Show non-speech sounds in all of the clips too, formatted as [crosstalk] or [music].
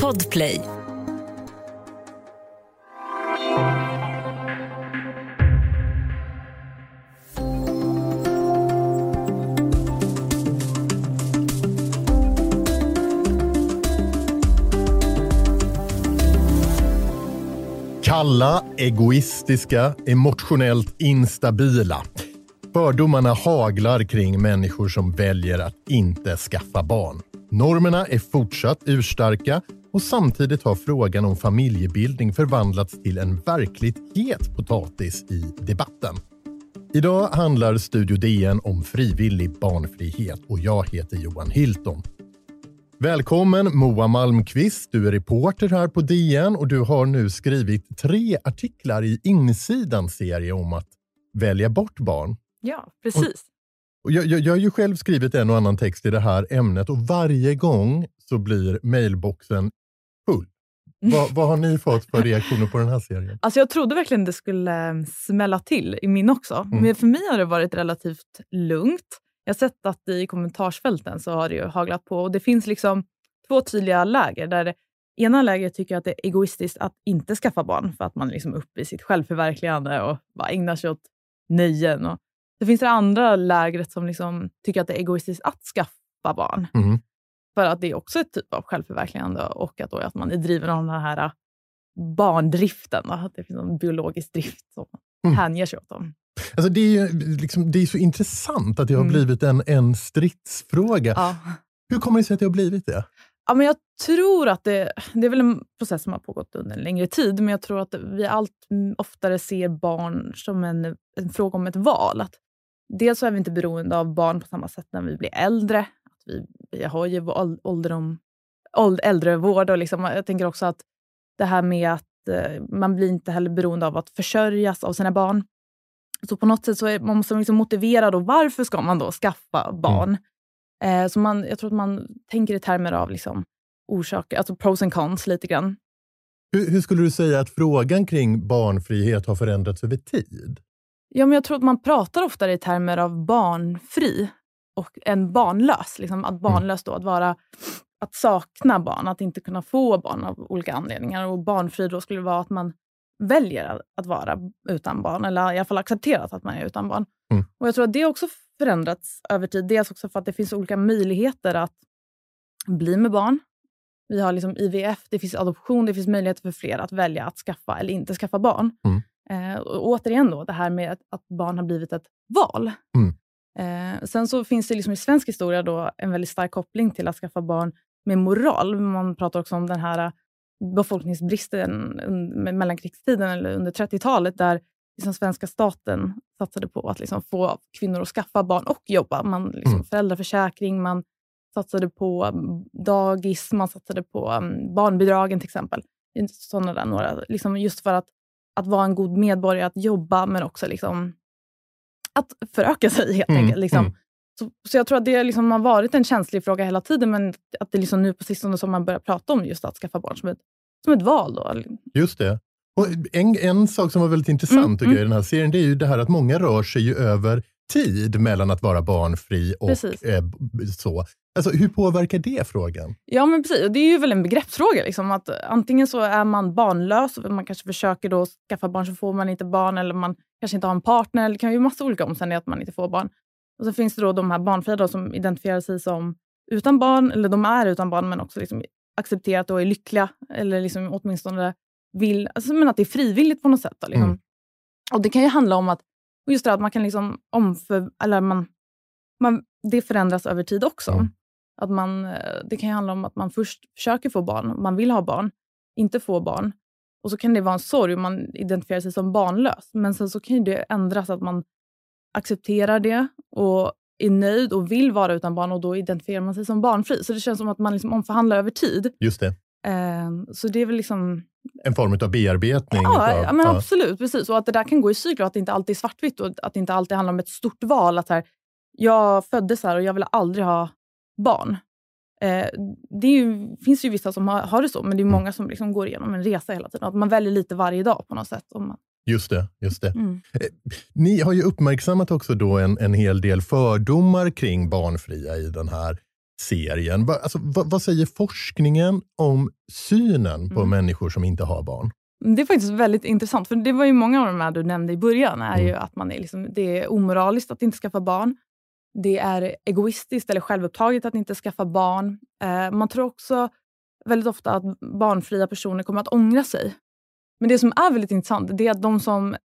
Podplay. Kalla, egoistiska, emotionellt instabila. Fördomarna haglar kring människor som väljer att inte skaffa barn. Normerna är fortsatt urstarka och samtidigt har frågan om familjebildning förvandlats till en verkligt het potatis i debatten. Idag handlar Studio DN om frivillig barnfrihet och jag heter Johan Hilton. Välkommen Moa Malmqvist. Du är reporter här på DN och du har nu skrivit tre artiklar i Insidans serie om att välja bort barn. Ja, precis. Och jag, jag, jag har ju själv skrivit en och annan text i det här ämnet och varje gång så blir mailboxen full. Vad, [laughs] vad har ni fått för reaktioner på den här serien? Alltså jag trodde verkligen det skulle eh, smälla till i min också. Mm. Men för mig har det varit relativt lugnt. Jag har sett att i kommentarsfälten så har det ju haglat på. Och Det finns liksom två tydliga läger. Där det ena lägret tycker att det är egoistiskt att inte skaffa barn för att man är liksom uppe i sitt självförverkligande och bara ägnar sig åt nöjen. Och det finns det andra lägret som liksom tycker att det är egoistiskt att skaffa barn. Mm. För att det är också ett typ av självförverkligande och att, då att man är driven av den här barndriften. Då, att det finns en biologisk drift som Mm. hänger sig åt dem. Alltså det, är ju liksom, det är så intressant att det har Mm. blivit en, en stridsfråga. Ja. Hur kommer det sig att det har blivit det? Ja, men jag tror att det, det är väl en process som har pågått under en längre tid, men jag tror att vi allt oftare ser barn som en, en fråga om ett val. Att dels så är vi inte beroende av barn på samma sätt när vi blir äldre. Att vi, vi har ju åld- ålderdom, åld, äldrevård och liksom, jag tänker också att det här med att eh, man blir inte heller beroende av att försörjas av sina barn. Så på något sätt så är man måste liksom motivera då varför ska man då skaffa barn. Eh, så man, jag tror att man tänker i termer av liksom orsaker, alltså pros and cons lite grann. Hur, hur skulle du säga att frågan kring barnfrihet har förändrats över tid? Ja, men jag tror att man pratar oftare i termer av barnfri och en barnlös. Liksom att barnlös då, att vara att sakna barn, att inte kunna få barn av olika anledningar. Och barnfri då skulle vara att man väljer att- vara utan barn, eller i alla fall accepterat att man är utan barn. Mm. Och Jag tror att det också förändrats över tid. Dels också för att det finns olika möjligheter att bli med barn. Vi har liksom IVF, det finns adoption, det finns möjligheter för fler att välja att skaffa eller inte skaffa barn. Eh, och återigen då, det här med att, att barn har blivit ett val. Mm. Eh, sen så finns det liksom i svensk historia då en väldigt stark koppling till att skaffa barn med moral. Man pratar också om den här eh, befolkningsbristen un- med mellankrigstiden eller under 30-talet där liksom svenska staten satsade på att liksom få kvinnor att skaffa barn och jobba. Man, liksom, Mm. Föräldraförsäkring, man satsade på mm, dagis, man satsade på mm, barnbidragen till exempel. Sådana där några, liksom just för att, att vara en god medborgare, att jobba men också liksom att föröka sig helt Mm, enkelt. Liksom. mm. Så, så jag tror att det liksom har varit en känslig fråga hela tiden, men att det liksom nu på sistone som man börjar prata om just att skaffa barn som ett, som ett val. Då. Just det. Och en, en sak som var väldigt intressant Mm, tycker jag, i den här serien, det är ju det här att många rör sig över tid mellan att vara barnfri och eh, så. Alltså, hur påverkar det frågan? Ja, men precis. Det är ju väl en begreppsfråga. Liksom, att antingen så är man barnlös, och man kanske försöker då skaffa barn, så får man inte barn, eller man kanske inte har en partner. Det kan ju massa olika omständigheter att man inte får barn. Och så finns det då de här barnfria då, som identifierar sig som utan barn, eller de är utan barn, men också liksom accepterat och är lyckliga, eller liksom åtminstone vill, alltså, men att det är frivilligt på något sätt. Då, liksom. Mm. Och Det kan ju handla om att, just det, att man kan liksom omför, eller man, man, det förändras över tid också. Mm. Att man, eh, det kan ju handla om att man först försöker få barn, man vill ha barn, inte få barn. Och så kan det vara en sorg, man identifierar sig som barnlös. Men sen så kan ju det ändras att man accepterar det och är nöjd och vill vara utan barn och då identifierar man sig som barnfri. Så det känns som att man liksom omförhandlar över tid. Just det. Eh, så det är väl liksom... En form av bearbetning. Ja, utav- ja, men ja. absolut. Precis. Och att det där kan gå i cykler och att det inte alltid är svartvitt och att det inte alltid handlar om ett stort val. Att här, jag föddes här och jag vill aldrig ha barn. Eh, det ju, finns ju vissa som har, har det så, men det är Mm. många som liksom går igenom en resa hela tiden. Att man väljer lite varje dag på något sätt. Om man, Just det. Just det. mm. Ni har ju uppmärksammat också då en, en hel del fördomar kring barnfria i den här serien. Va, alltså, va, vad säger forskningen om synen på Mm. människor som inte har barn? Det är faktiskt väldigt intressant, för det var ju många av de här du nämnde i början, är Mm. ju att man är liksom, det är omoraliskt att inte skaffa barn. Det är egoistiskt eller självupptaget att inte skaffa barn. Eh, man tror också väldigt ofta att barnfria personer kommer att ångra sig. Men det som är väldigt intressant, är att de som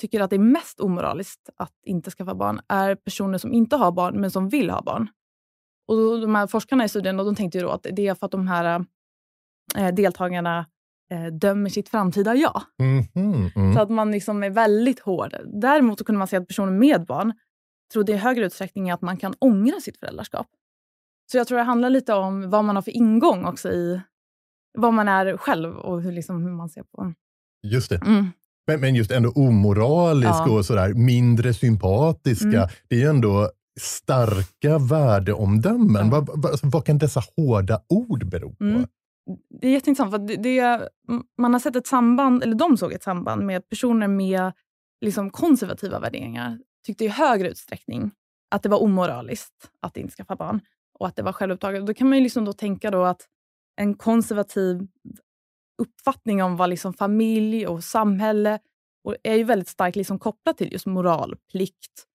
tycker att det är mest omoraliskt att inte skaffa barn, är personer som inte har barn, men som vill ha barn. Och de här forskarna i studien, de tänkte ju att det är för att de här eh, deltagarna eh, dömer sitt framtida jag. Mhm, mm. Så att man liksom är väldigt hård. Däremot så kunde man se att personer med barn trodde i högre utsträckning att man kan ångra sitt föräldraskap. Så jag tror det handlar lite om vad man har för ingång också i vad man är själv och hur, liksom, hur man ser på... Just det. Mm. Men, men just ändå omoralisk Ja. och sådär, mindre sympatiska. Mm. Det är ändå starka värdeomdömen. Ja. Vad, vad, alltså, vad kan dessa hårda ord bero på? Mm. Det är jätteintressant, för det, det, man har sett ett samband, eller de såg ett samband med personer med liksom konservativa värderingar tyckte i högre utsträckning att det var omoraliskt att inte skaffa barn och att det var självupptaget. Då kan man ju liksom då tänka då att en konservativ uppfattning om vad liksom familj och samhälle och är ju väldigt starkt liksom kopplat till just moral, plikt.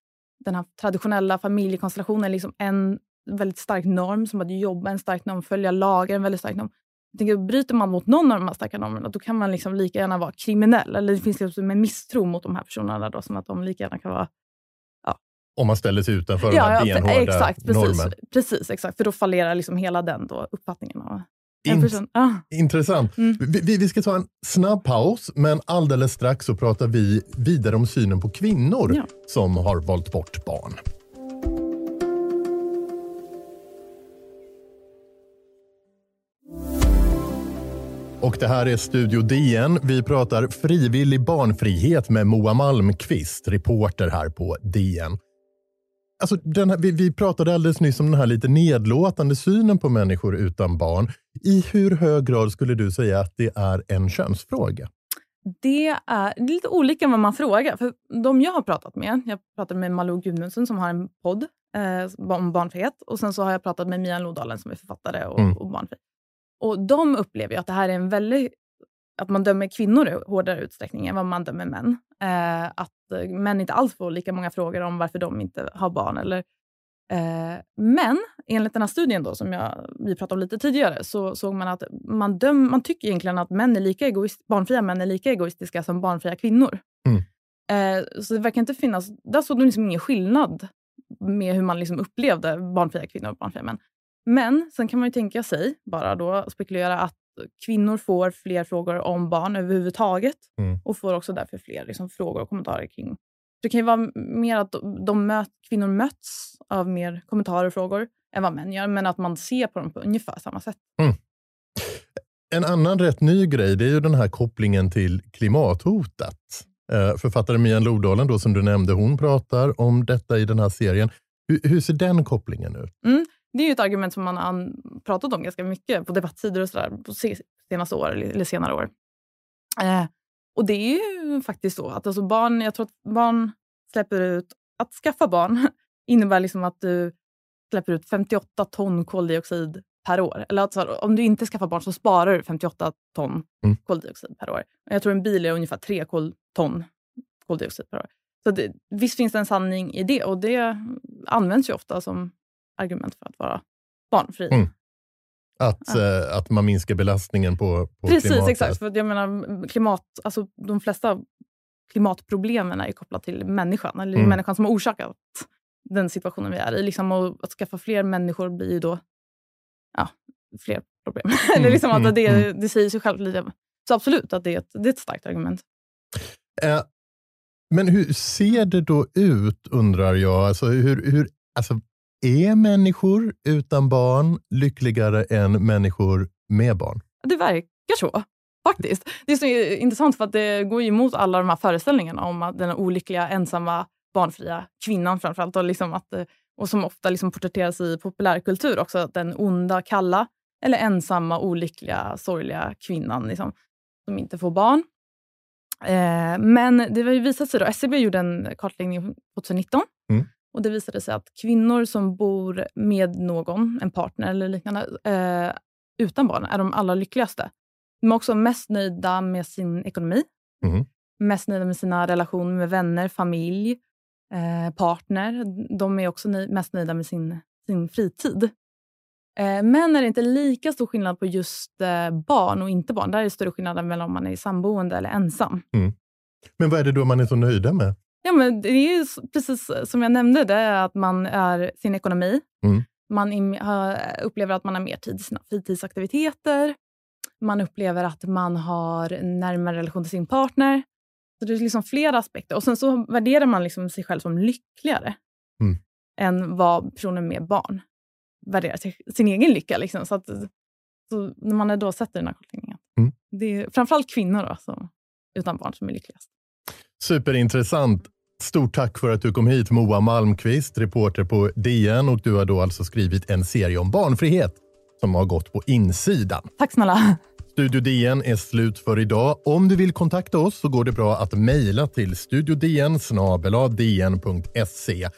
Den här traditionella familjekonstellationen är liksom en väldigt stark norm, som att jobba en stark norm, följa lagar en väldigt stark norm. Jag tänker, bryter man mot någon av de här starka normerna, då kan man liksom lika gärna vara kriminell. Eller det finns liksom en misstro mot de här personerna, då, som att de lika gärna kan vara... Om man ställer sig utanför den här för- benhårda exakt, precis, normen. precis, exakt. För då fallerar liksom hela den då, uppfattningen. Av In-. Ah. Intressant. Mm. Vi, vi- vi ska ta en snabb paus, men alldeles strax så pratar vi vidare om synen på kvinnor Ja. som har valt bort barn. Och det här är Studio DN. Vi pratar frivillig barnfrihet med Moa Malmqvist, reporter här på DN. Alltså, här, vi, vi pratade alldeles nyss om den här lite nedlåtande synen på människor utan barn. I hur hög grad skulle du säga att det är en könsfråga? Det är, det är lite olika vad man frågar. För de jag har pratat med, jag pratade med Malou Gudmundsen som har en podd eh, om barnfrihet. Och sen så har jag pratat med Mia Lodalen som är författare och, Mm. och barnfri. Och de upplever att det här är en väldigt att man dömer kvinnor i hårdare utsträckning än vad man dömer män. Eh, att eh, män inte alls får lika många frågor om varför de inte har barn. Eller, eh, men enligt den här studien då, som jag, vi pratade om lite tidigare så såg man att man, döm, man tycker egentligen att män är lika egoist, barnfria män är lika egoistiska som barnfria kvinnor. Mm. Eh, så det verkar inte finnas... Där såg de liksom ingen skillnad med hur man liksom upplevde barnfria kvinnor och barnfria män. Men sen kan man ju tänka sig, bara då spekulera, att kvinnor får fler frågor om barn överhuvudtaget Mm. och får också därför fler liksom, frågor och kommentarer kring... Det kan ju vara mer att de, möt, kvinnor möts av mer kommentarer och frågor än vad män gör, men att man ser på dem på ungefär samma sätt. En annan rätt ny grej det är ju den här kopplingen till klimathotet. Eh, författaren Mia Lodalen, då, som du nämnde, hon pratar om detta i den här serien. Hur, hur ser den kopplingen ut? Det är ju ett argument som man har pratat om ganska mycket på debattsidor och sådär på se- senaste år, eller senare år. Eh, och det är ju faktiskt så att alltså barn, jag tror att barn släpper ut, att skaffa barn [laughs] innebär liksom att du släpper ut 58 ton koldioxid per år. Eller att så här, om du inte skaffar barn så sparar du 58 ton Mm. koldioxid per år. Och Jag tror en bil är ungefär 3 kol- ton koldioxid per år. Så det, visst finns det en sanning i det och det används ju ofta som argument för att vara barnfri. Mm. Att, eh, att man minskar belastningen på, på Precis, klimatet. exakt. För jag menar, klimat, alltså, de flesta klimatproblemen är ju kopplat till människan. Eller Mm. människan som har orsakat den situationen vi är i. Liksom, och att skaffa fler människor blir ju då ja, fler problem. [laughs] Eller liksom mm, att det, mm. det säger sig självt lite. Så absolut, att det är ett, det är ett starkt argument. Eh, men hur ser det då ut, undrar jag? Alltså, hur, hur, alltså, är människor utan barn lyckligare än människor med barn? Det verkar så, faktiskt. Det är så intressant för att det går emot alla de här föreställningarna om att den olyckliga, ensamma, barnfria kvinnan framförallt. Och, liksom att, eh, och som ofta liksom porträtteras i populärkultur också. Att den onda, kalla eller ensamma, olyckliga, sorgliga kvinnan liksom, som inte får barn. Eh, men det har ju visat sig, då, SCB gjorde en kartläggning 2019. Mm. Och Det visade sig att kvinnor som bor med någon, en partner eller liknande, eh, utan barn är de allra lyckligaste. De är också mest nöjda med sin ekonomi, Mm. mest nöjda med sina relationer med vänner, familj, eh, partner. De är också nöj mest nöjda med sin, sin fritid. Eh, men är det inte lika stor skillnad på just eh, barn och inte barn. Där är det större skillnad mellan om man är samboende eller ensam. Men vad är det då man är så nöjda med? Ja, men det är ju precis som jag nämnde, det är att man är sin ekonomi. Mm. Man upplever att man har mer tid i sina fritidsaktiviteter. Man upplever att man har närmare relation till sin partner. Så Det är liksom flera aspekter. Och Sen så värderar man liksom sig själv som lyckligare Mm. än vad personen med barn värderar sig, sin egen lycka. Liksom. Så, att, så när man är då sätter den här kopplingen. Mm. Det är framförallt kvinnor då, som, utan barn som är lyckligast. Superintressant. Stort tack för att du kom hit Moa Malmqvist, reporter på DN och du har då alltså skrivit en serie om barnfrihet som har gått på insidan. Tack snälla. [laughs] Studio DN är slut för idag. Om du vill kontakta oss så går det bra att mejla till studiodn dn.se.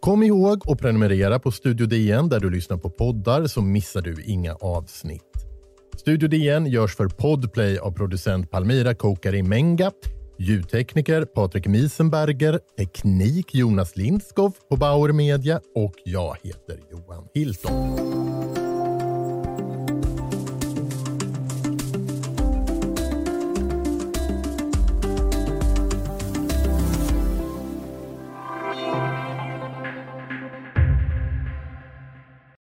Kom ihåg att prenumerera på Studio DN där du lyssnar på poddar så missar du inga avsnitt. Studio DN görs för Podplay av producent Palmira Kokari Menga, ljudtekniker Patrik Miesenberger, teknik Jonas Lindskov på Bauer Media och jag heter Johan Hilton.